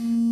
Mm.